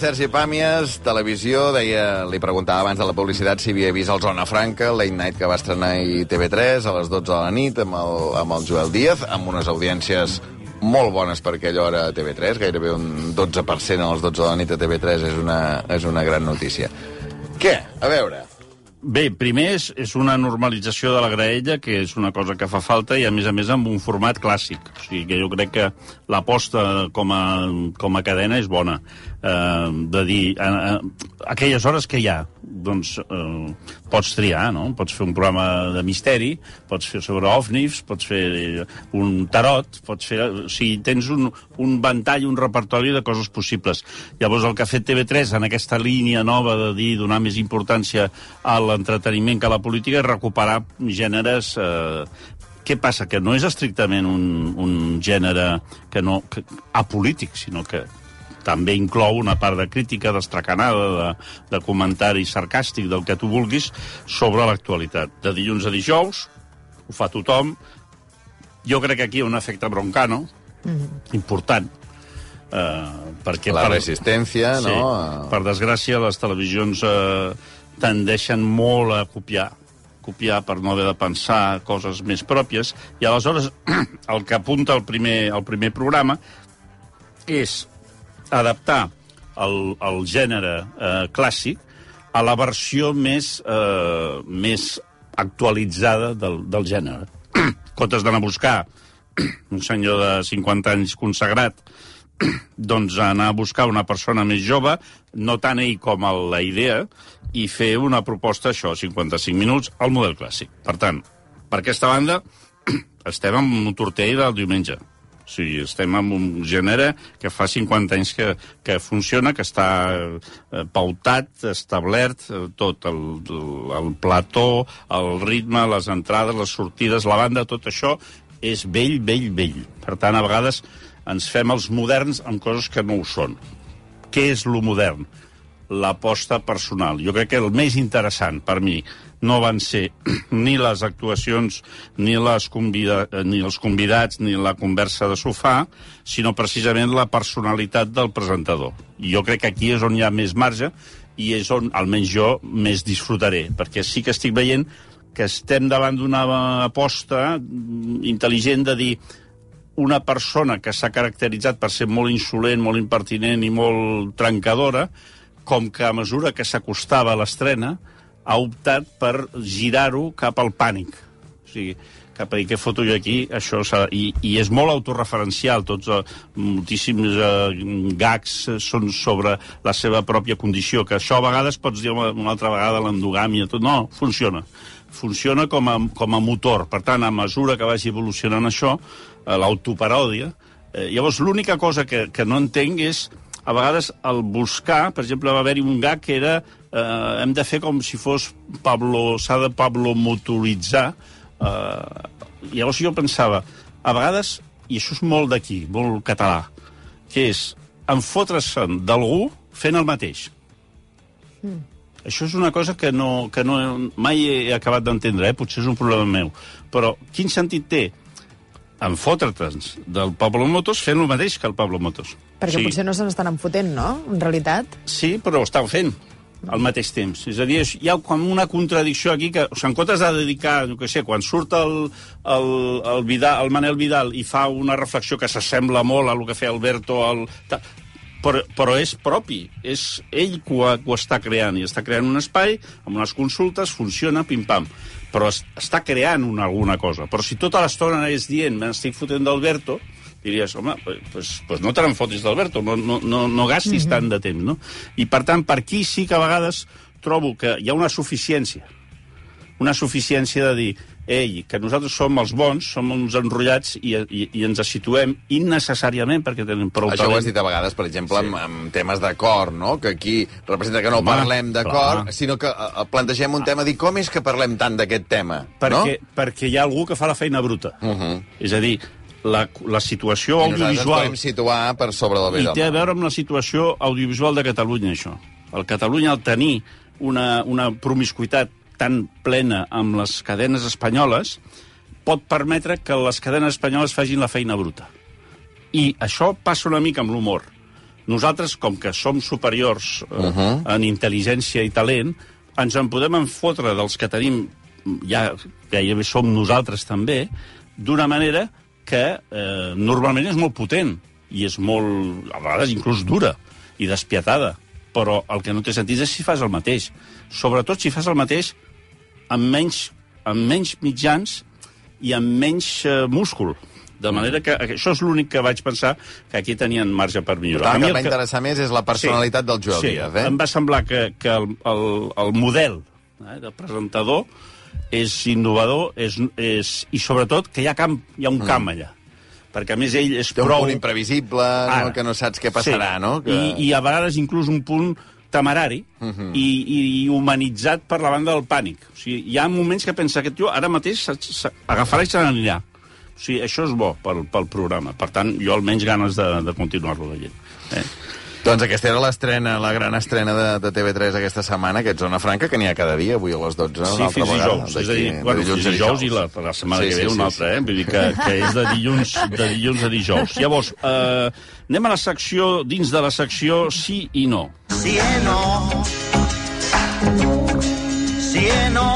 Sergi Pàmies, televisió, deia, li preguntava abans de la publicitat si havia vist el Zona Franca, Late Night que va estrenar i TV3 a les 12 de la nit amb el, amb el Joel Díaz, amb unes audiències molt bones per aquella hora a TV3, gairebé un 12% a les 12 de la nit a TV3 és una, és una gran notícia. Què? A veure, Bé, primer és, és una normalització de la graella, que és una cosa que fa falta, i a més a més amb un format clàssic. O sigui que jo crec que l'aposta com, a, com a cadena és bona. Eh, de dir, eh, aquelles hores que hi ha, doncs eh, pots triar, no? Pots fer un programa de misteri, pots fer sobre ovnis, pots fer eh, un tarot, pots fer... O sigui, tens un, un ventall, un repertori de coses possibles. Llavors, el que ha fet TV3 en aquesta línia nova de dir, donar més importància a l'entreteniment que a la política és recuperar gèneres eh, què passa? Que no és estrictament un, un gènere que no, que, apolític, sinó que també inclou una part de crítica destracanada, de, de comentari sarcàstic, del que tu vulguis, sobre l'actualitat. De dilluns a dijous, ho fa tothom. Jo crec que aquí hi ha un efecte broncano, mm -hmm. important, eh, perquè... la per, resistència, sí, no? Per desgràcia, les televisions eh, tendeixen molt a copiar copiar per no haver de pensar coses més pròpies, i aleshores el que apunta el primer, el primer programa és adaptar el, el gènere eh, clàssic a la versió més, eh, més actualitzada del, del gènere. Comptes d'anar a buscar un senyor de 50 anys consagrat, doncs anar a buscar una persona més jove, no tant ell com el, la idea, i fer una proposta, això, 55 minuts, al model clàssic. Per tant, per aquesta banda, estem amb un tortell del diumenge. O sigui, estem amb un gènere que fa 50 anys que, que funciona, que està eh, pautat, establert, eh, tot, el, el plató, el ritme, les entrades, les sortides, la banda, tot això és vell, vell, vell. Per tant, a vegades ens fem els moderns amb coses que no ho són. Què és lo modern? L'aposta personal. Jo crec que el més interessant per mi no van ser ni les actuacions, ni, les convida ni els convidats, ni la conversa de sofà, sinó precisament la personalitat del presentador. Jo crec que aquí és on hi ha més marge i és on, almenys jo, més disfrutaré, perquè sí que estic veient que estem davant d'una aposta intel·ligent de dir una persona que s'ha caracteritzat per ser molt insolent, molt impertinent i molt trencadora, com que a mesura que s'acostava a l'estrena ha optat per girar-ho cap al pànic. O sigui, cap a dir, què foto jo aquí? Això I, I és molt autorreferencial, tots uh, moltíssims uh, gags són sobre la seva pròpia condició, que això a vegades pots dir una, una altra vegada l'endogàmia, tot. No, funciona. Funciona com a, com a motor. Per tant, a mesura que vagi evolucionant això, uh, l'autoparòdia, eh, llavors l'única cosa que, que no entenc és a vegades el buscar, per exemple, va haver-hi un gag que era eh, hem de fer com si fos Pablo, s'ha de Pablo motoritzar. Eh, llavors jo pensava, a vegades, i això és molt d'aquí, molt català, que és enfotre-se'n d'algú fent el mateix. Mm. Això és una cosa que, no, que no, mai he acabat d'entendre, eh? potser és un problema meu. Però quin sentit té enfotre-te'ns del Pablo Motos fent el mateix que el Pablo Motos? Perquè sí. potser no se n'estan enfotent, no?, en realitat. Sí, però ho estan fent al mateix temps. És a dir, hi ha com una contradicció aquí que, o sigui, en comptes de dedicar, no que sé, quan surt el, el, el, Vidal, el Manel Vidal i fa una reflexió que s'assembla molt a lo que feia Alberto, el, però, però és propi, és ell que ho, que ho està creant, i està creant un espai amb unes consultes, funciona, pim-pam però es, està creant una, alguna cosa. Però si tota l'estona és dient m'estic fotent d'Alberto, diries, home, pues, pues no te n'enfotis d'Alberto, no, no, no, no gastis mm -hmm. tant de temps, no? I, per tant, per aquí sí que a vegades trobo que hi ha una suficiència. Una suficiència de dir, ei, que nosaltres som els bons, som uns enrotllats i, i, i ens situem innecessàriament perquè tenim prou Això talent. ho has dit a vegades, per exemple, sí. amb, amb temes d'acord, no? Que aquí representa que no Home, parlem d'acord, sinó que uh, plantegem un tema, dir com és que parlem tant d'aquest tema, perquè, no? Perquè hi ha algú que fa la feina bruta. Uh -huh. És a dir, la, la situació I audiovisual... I situar per sobre del bé I té a veure amb la situació audiovisual de Catalunya, això. El Catalunya, al tenir una, una promiscuitat tan plena amb les cadenes espanyoles, pot permetre que les cadenes espanyoles facin la feina bruta. I això passa una mica amb l'humor. nosaltres, com que som superiors eh, uh -huh. en intel·ligència i talent, ens en podem enfotre dels que tenim, ja gairebé som nosaltres també, d'una manera que eh, normalment és molt potent i és molt, a vegades inclús dura i despietada, però el que no té sentit és si fas el mateix. Sobretot si fas el mateix amb menys, amb menys mitjans i amb menys eh, múscul. De manera que això és l'únic que vaig pensar que aquí tenien marge per millorar. El A mi que el va interessar més és la personalitat del Joel sí, Díaz, eh? em va semblar que, que el, el, el model eh, de presentador és innovador és, és, i sobretot que hi ha, camp, hi ha un camp allà. Perquè, a més, ell és Té un prou... punt imprevisible, Ara. no? que no saps què passarà, sí. no? Que... I, I a vegades inclús un punt temerari uh Mhm. -huh. i, i humanitzat per la banda del pànic. O sigui, hi ha moments que pensa que jo ara mateix se- se- agafarà i se n'anirà. O sigui, això és bo pel, pel programa. Per tant, jo almenys ganes de, de continuar-lo veient. Eh? Doncs aquesta era l'estrena, la gran estrena de, de TV3 aquesta setmana, aquest Zona Franca, que n'hi ha cada dia, avui a les 12, Sí, una altra fins vegada. dijous. És a dir, de bueno, dilluns fins dijous i la, la setmana Sí, que ve sí, una sí, altra, eh? Vull dir que, que és de dilluns, de dilluns a dijous. Llavors, eh, anem a la secció, dins de la secció sí i no. Sí e no. Sí e no.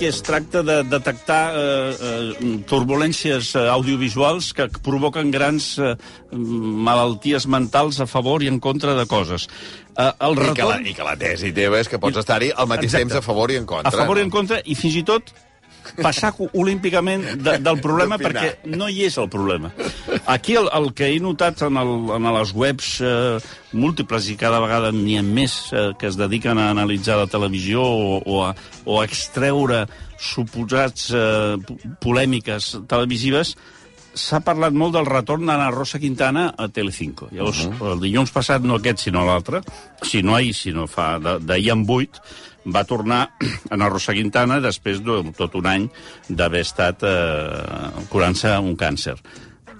Que es tracta de detectar eh, eh, turbulències eh, audiovisuals que provoquen grans eh, malalties mentals a favor i en contra de coses. Eh, el I que, la, retorn... I que la tesi teva és que pots estar-hi al mateix Exacte. temps a favor i en contra. a favor i en no? contra, i fins i tot passar olímpicament de, del problema perquè no hi és el problema. Aquí el, el que he notat en, el, en les webs eh, múltiples i cada vegada n'hi ha més eh, que es dediquen a analitzar la televisió o, o, a, o a extreure suposats eh, po- polèmiques televisives, s'ha parlat molt del retorn d'Anna Rosa Quintana a Telecinco. Llavors, uh -huh. el dilluns passat, no aquest, sinó l'altre, si no ahir, sinó fa d'ahir en vuit, va tornar Anna Rosa Quintana després de tot un any d'haver estat eh, curant-se un càncer.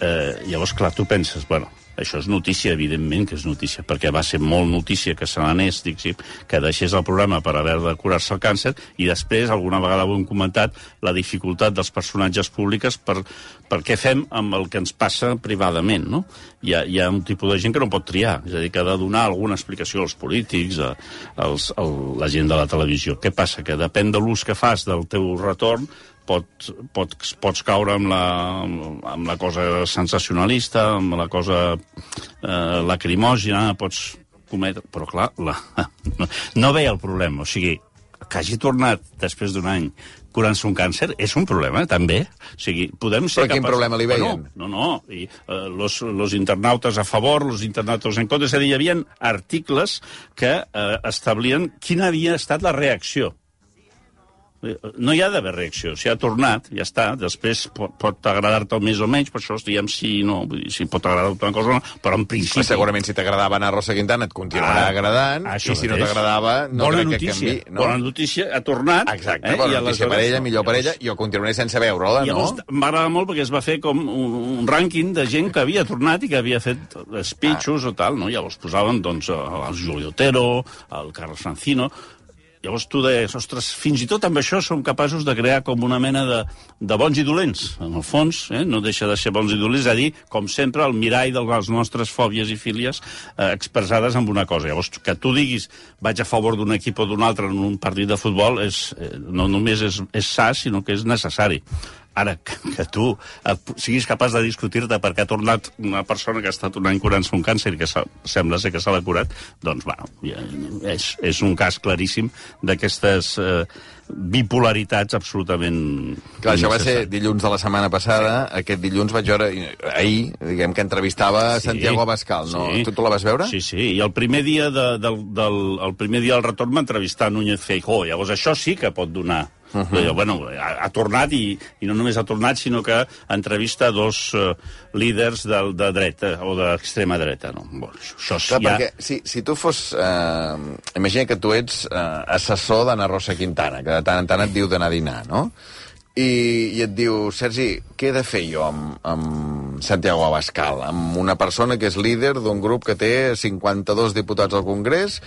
Eh, llavors, clar, tu penses, bueno, això és notícia, evidentment que és notícia, perquè va ser molt notícia que se n'anés, que deixés el programa per haver de curar-se el càncer, i després, alguna vegada ho hem comentat, la dificultat dels personatges públics per, per què fem amb el que ens passa privadament, no? Hi ha, hi ha un tipus de gent que no pot triar, és a dir, que ha de donar alguna explicació als polítics, a, als, a la gent de la televisió. Què passa? Que depèn de l'ús que fas del teu retorn, pot, pot, pots caure amb la, amb la cosa sensacionalista, amb la cosa eh, lacrimògena, pots cometre... Però, clar, la, no, veia el problema. O sigui, que hagi tornat després d'un any curant-se un càncer és un problema, també. O sigui, podem ser Però quin problema li veien? Bueno, no, no. I, eh, los, los internautes a favor, los internautes en contra. És a dir, hi havia articles que eh, establien quina havia estat la reacció. Eh, No hi ha d'haver reacció. Si ha tornat, ja està. Després pot, pot agradar-te més o menys, per això diem sí i no. Vull dir, si pot agradar-te una cosa o no, però en principi... Però segurament si t'agradava Anna Rosa Quintana et continuarà Ah, agradant, i si no t'agradava no bona crec notícia, que canvi. No? Bona notícia, ha tornat. Exacte, eh? bona I notícia per ella, millor per ella, jo continuaré sense veure-la, no? M'agrada molt perquè es va fer com un, un rànquing de gent que havia tornat i que havia fet speeches ah. o tal, no? Llavors posaven, doncs, el Julio Otero, el Carlos Francino... Llavors tu deies, ostres, fins i tot amb això som capaços de crear com una mena de, de bons i dolents. En el fons, eh? no deixa de ser bons i dolents, és a dir, com sempre, el mirall de les nostres fòbies i fílies eh, expressades amb una cosa. Llavors, que tu diguis vaig a favor d'un equip o d'un altre en un partit de futbol és, eh, no només és, és sa, sinó que és necessari. Ara, que, que tu eh, siguis capaç de discutir-te perquè ha tornat una persona que ha estat un any curant-se un càncer i que se- sembla ser que se l'ha curat, doncs, bueno, és, és un cas claríssim d'aquestes eh, bipolaritats absolutament Clar, això va ser dilluns de la setmana passada. Sí. Aquest dilluns vaig veure, ahir, diguem que entrevistava sí. Santiago Abascal, no? Sí. Tu, tu la vas veure? Sí, sí, i el primer dia, de, del, del, el primer dia del retorn va entrevistar Núñez Feijó. Llavors això sí que pot donar Uh -huh. bueno, ha, ha tornat i, i no només ha tornat, sinó que entrevista dos uh, líders de, de dreta o d'extrema dreta. No? Bueno, això, això Clar, ja... perquè si, si tu fos... Eh, imagina que tu ets eh, assessor d'Anna Rosa Quintana, que de tant en tant et diu d'anar a dinar, no? I, I et diu, Sergi, què he de fer jo amb, amb, Santiago Abascal, amb una persona que és líder d'un grup que té 52 diputats al Congrés,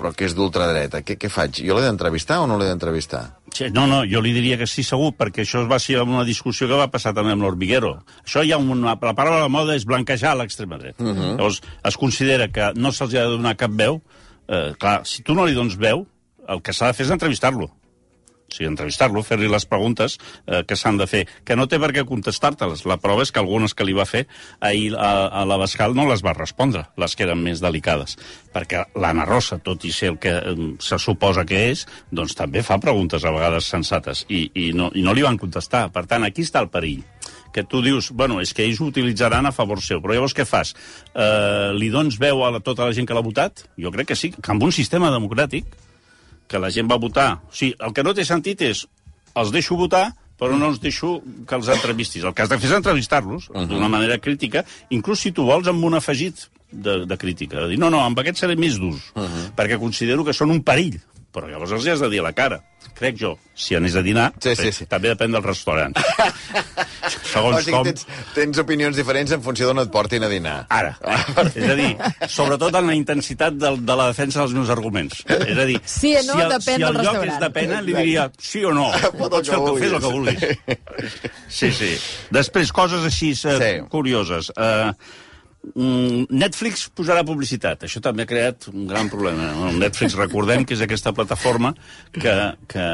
però que és d'ultradreta. Què, què faig? Jo l'he d'entrevistar o no l'he d'entrevistar? Sí, no, no, jo li diria que sí, segur, perquè això va ser una discussió que va passar també amb l'Hormiguero. Això hi ha una... La paraula de moda és blanquejar l'extrema dreta. Uh -huh. Llavors, es considera que no se'ls ha de donar cap veu. Eh, clar, si tu no li dones veu, el que s'ha de fer és entrevistar-lo. Sigui, entrevistar-lo, fer-li les preguntes eh, que s'han de fer, que no té per què contestar-te-les. La prova és que algunes que li va fer ahir a, a la Bascal no les va respondre, les que eren més delicades. Perquè l'Anna Rosa, tot i ser el que eh, se suposa que és, doncs també fa preguntes a vegades sensates i, i, no, i no li van contestar. Per tant, aquí està el perill que tu dius, bueno, és que ells ho utilitzaran a favor seu, però llavors què fas? Eh, li dones veu a la, tota la gent que l'ha votat? Jo crec que sí, que amb un sistema democràtic, que la gent va votar... O sigui, el que no té sentit és els deixo votar, però no els deixo que els entrevistis. El que has de fer és entrevistar-los uh -huh. d'una manera crítica, inclús si tu vols amb un afegit de, de crítica. De dir, no, no, amb aquest seré més durs, uh -huh. perquè considero que són un perill. Però llavors els hi has de dir a la cara. Crec jo. Si anés a dinar, Sí, sí, sí. també depèn del restaurant. Segons o sigui, com... tens, tens opinions diferents en funció d'on et portin a dinar. Ara. és a dir, sobretot en la intensitat del, de la defensa dels meus arguments. És a dir, Sí o no, si el, depèn si del el lloc restaurant. és de pena, li diria sí o no. Pot el Pots que fer el que, fes el que vulguis. Sí, sí. Després, coses així eh, Sí. curioses. Eh, Netflix posarà publicitat. Això també ha creat un gran problema. Netflix, recordem que és aquesta plataforma que, que,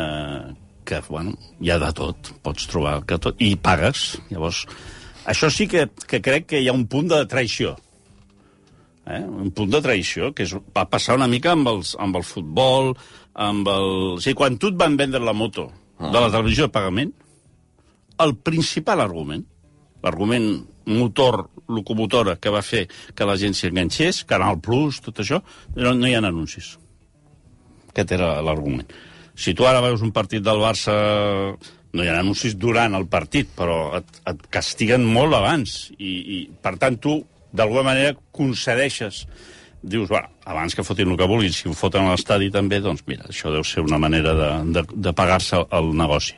que bueno, hi ha de tot. Pots trobar que tot... I pagues. Llavors, això sí que, que crec que hi ha un punt de traïció. Eh? Un punt de traïció, que és, va passar una mica amb, els, amb el futbol, amb el... O sigui, quan tu et van vendre la moto de la televisió de pagament, el principal argument, l'argument motor, locomotora que va fer que la gent s'hi enganxés, Canal Plus, tot això, no, no hi ha anuncis. Aquest era l'argument. Si tu ara veus un partit del Barça, no hi ha anuncis durant el partit, però et, et castiguen molt abans. I, i per tant, tu, d'alguna manera, concedeixes dius, bueno, abans que fotin el que vulguin, si ho foten a l'estadi també, doncs mira, això deu ser una manera de, de, de pagar-se el negoci.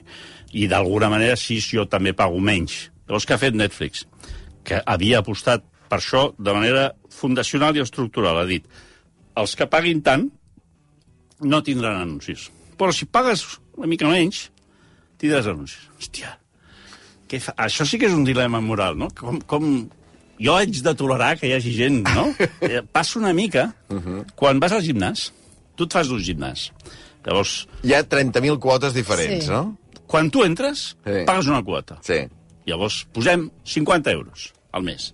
I d'alguna manera, sí, jo també pago menys. Llavors, què ha fet Netflix? Que havia apostat per això de manera fundacional i estructural. Ha dit, els que paguin tant no tindran anuncis. Però si pagues una mica menys, tindràs anuncis. Hòstia, què fa? això sí que és un dilema moral, no? Com, com, jo haig de tolerar que hi hagi gent, no? Eh, Passa una mica quan vas al gimnàs. Tu et fas d'un gimnàs. Llavors, Hi ha 30.000 quotes diferents, Sí. no? quan tu entres, Sí. pagues una quota. Sí. Llavors, posem 50 euros al mes.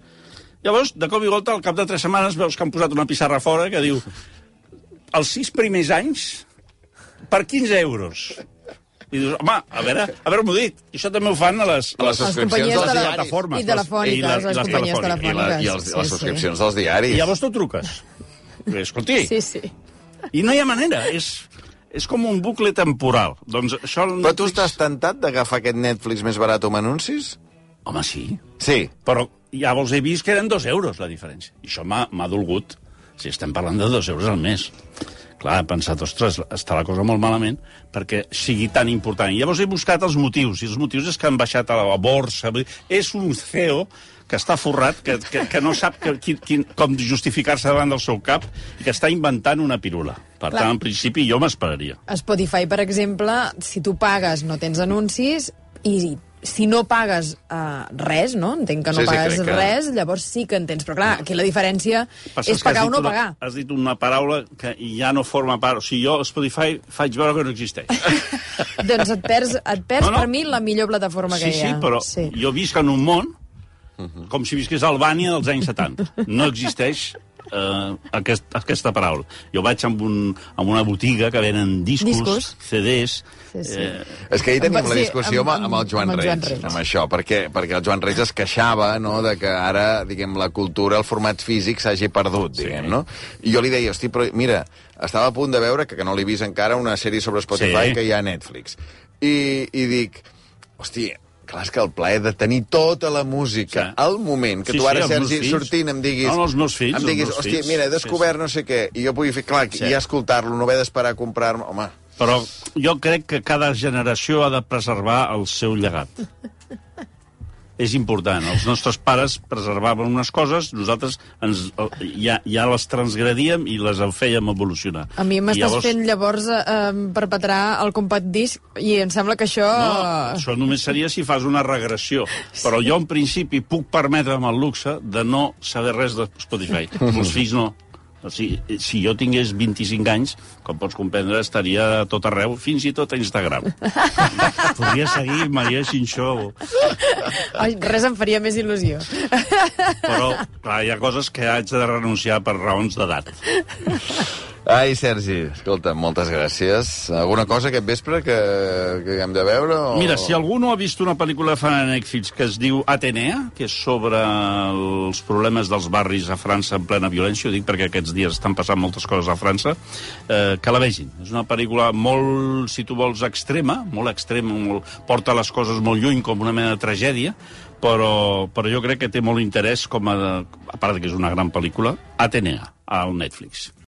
Llavors, de cop i volta, al cap de tres setmanes, veus que han posat una pissarra fora que diu els sis primers anys per 15 euros. I dius, home, a veure, a veure m'ho dit. I això també ho fan a les, a les, Les subscripcions de la- diaris. plataformes. I telefòniques, I les- les, les companyies telefòniques. I, la, i els, sí, les subscripcions dels diaris. I llavors tu truques. I, escolti, Sí, sí. i no hi ha manera. És, és com un bucle temporal. Doncs això... el Però tu Netflix- estàs tentat d'agafar aquest Netflix més barat amb anuncis? Home, sí. Sí. Però llavors he vist que eren dos euros la diferència. I això m'ha dolgut. Si estem parlant de dos euros al mes. Clar, he pensat, ostres, està la cosa molt malament perquè sigui tan important. I llavors he buscat els motius, i els motius és que han baixat a la borsa. És un CEO que està forrat, que, que, que no sap que, quin, quin, com justificar-se davant del seu cap i que està inventant una pirula. Per Clar. tant, en principi, jo m'esperaria. Spotify, per exemple, si tu pagues no tens anuncis i si no pagues uh, res, no? Entenc que no Sí, sí, pagues que- res, llavors sí que en tens. Però clar, aquí la diferència Passa és pagar o no una- pagar. Has dit una paraula que ja no forma part... O sigui, jo a Spotify faig veure que no existeix. doncs et perds, et perds No, no. per mi la millor plataforma Sí, que hi sí, ha. però Sí. jo visc en un món com si visqués a Albània dels anys 70. No existeix eh, aquest, aquesta paraula. Jo vaig amb, un, amb una botiga que venen discos, Discos. CDs... Sí, sí. Eh, És que ahir teníem Amb- la sí, discussió amb, amb- amb, el Joan amb el Joan Reig, Reig. amb això, perquè, perquè el Joan Reig es queixava no, de que ara, diguem, la cultura, el format físic s'hagi perdut, diguem, no? I jo li deia, hosti, però mira, estava a punt de veure, que, que no l'he vist encara, una sèrie sobre Spotify Sí. que hi ha a Netflix. I, I dic, hosti, clar, és que el plaer de tenir tota la música Sí. al moment, que Sí, tu sí, ara, meus Sergi, fills. sortint em diguis... No, no, els meus fills, Em els diguis, meus hosti, fills. mira, he Sí, descobert sí. no sé què, i jo pugui fer, clar, Sí. i escoltar-lo, no haver d'esperar a comprar-me... Home, però jo crec que cada generació ha de preservar el seu llegat. és important. Els nostres pares preservaven unes coses, nosaltres ens, ja, ja les transgredíem i les en fèiem evolucionar. A mi m'estàs llavors- fent llavors eh, perpetrar el compact disc i em sembla que això... No, això només seria si fas una regressió. Però jo, en principi, puc permetre'm el luxe de no saber res de Spotify. Els fills no. O sigui, si jo tingués 25 anys, com pots comprendre, estaria a tot arreu, fins i tot a Instagram. Podria seguir Maria Xinxó. Ai, res em faria més il·lusió. Però, clar, hi ha coses que haig de renunciar per raons d'edat. Ai, Sergi, escolta, moltes gràcies. Alguna cosa aquest vespre que, que hem de veure? O... Mira, si algú no ha vist una pel·lícula de fan Netflix que es diu Atenea, que és sobre els problemes dels barris a França en plena violència, ho dic perquè aquests dies estan passant moltes coses a França, eh, que la vegin. És una pel·lícula molt, si tu vols, extrema, molt extrema, molt, porta les coses molt lluny, com una mena de tragèdia, però, però jo crec que té molt interès com a, a part que és una gran pel·lícula, Atenea, al Netflix.